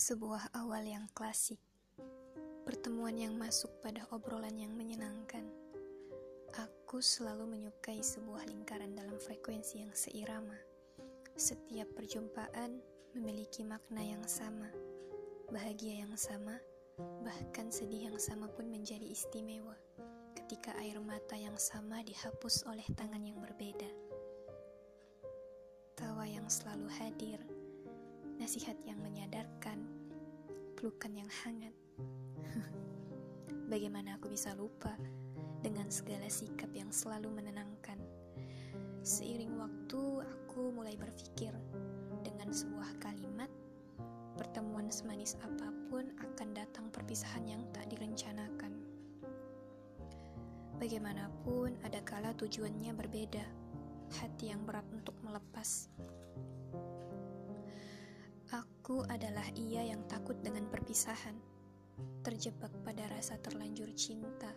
Sebuah awal yang klasik, pertemuan yang masuk pada obrolan yang menyenangkan. Aku selalu menyukai sebuah lingkaran dalam frekuensi yang seirama. Setiap perjumpaan memiliki makna yang sama, bahagia yang sama, bahkan sedih yang sama pun menjadi istimewa ketika air mata yang sama dihapus oleh tangan yang berbeda. Tawa yang selalu hadir nasihat yang menyadarkan, pelukan yang hangat. Bagaimana aku bisa lupa dengan segala sikap yang selalu menenangkan? Seiring waktu, aku mulai berpikir dengan sebuah kalimat, pertemuan semanis apa pun akan datang perpisahan yang tak direncanakan. Bagaimanapun, ada kala tujuannya berbeda, hati yang berat untuk melepas. Aku adalah ia yang takut dengan perpisahan, terjebak pada rasa terlanjur cinta,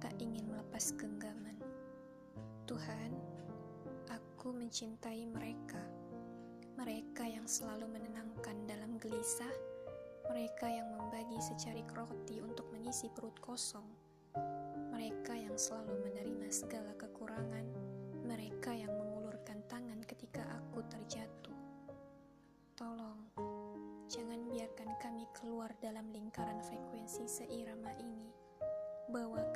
tak ingin melepas genggaman. Tuhan, aku mencintai mereka, mereka yang selalu menenangkan dalam gelisah, mereka yang membagi secarik roti untuk mengisi perut kosong, mereka yang selalu menerima segala kekurangan, keluar dalam lingkaran frekuensi seirama ini. Bawa